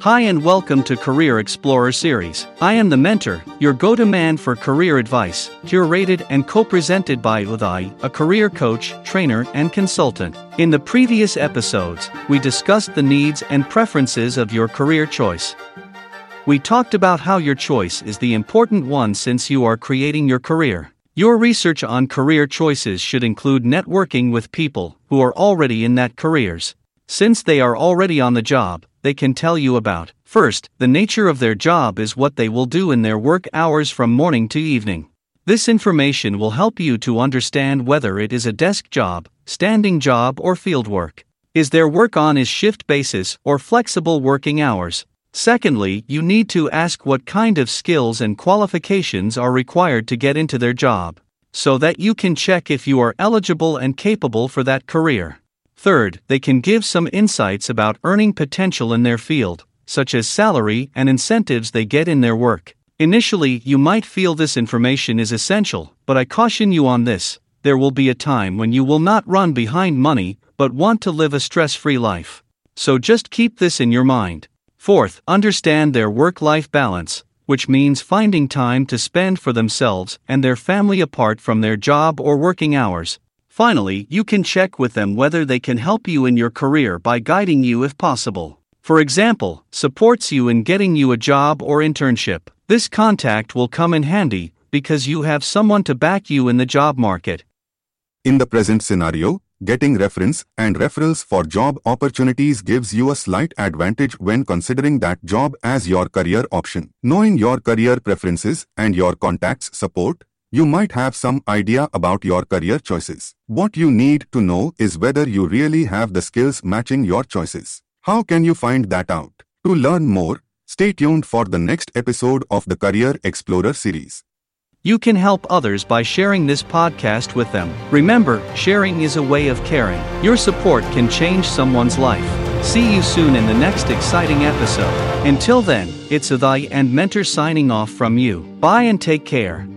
Hi and welcome to Career Explorer series. I am the mentor, your go to man for career advice, curated and co presented by Uday, a career coach, trainer, and consultant. In the previous episodes, we discussed the needs and preferences of your career choice. We talked about how your choice is the important one since you are creating your career. Your research on career choices should include networking with people who are already in that careers. Since they are already on the job, they can tell you about. First, the nature of their job is what they will do in their work hours from morning to evening. This information will help you to understand whether it is a desk job, standing job, or field work. Is their work on a shift basis or flexible working hours? Secondly, you need to ask what kind of skills and qualifications are required to get into their job, so that you can check if you are eligible and capable for that career. Third, they can give some insights about earning potential in their field, such as salary and incentives they get in their work. Initially, you might feel this information is essential, but I caution you on this there will be a time when you will not run behind money, but want to live a stress free life. So just keep this in your mind. Fourth, understand their work life balance, which means finding time to spend for themselves and their family apart from their job or working hours. Finally, you can check with them whether they can help you in your career by guiding you if possible. For example, supports you in getting you a job or internship. This contact will come in handy because you have someone to back you in the job market. In the present scenario, getting reference and referrals for job opportunities gives you a slight advantage when considering that job as your career option. Knowing your career preferences and your contacts support, you might have some idea about your career choices. What you need to know is whether you really have the skills matching your choices. How can you find that out? To learn more, stay tuned for the next episode of the Career Explorer series. You can help others by sharing this podcast with them. Remember, sharing is a way of caring. Your support can change someone's life. See you soon in the next exciting episode. Until then, it's Uday and Mentor signing off from you. Bye and take care.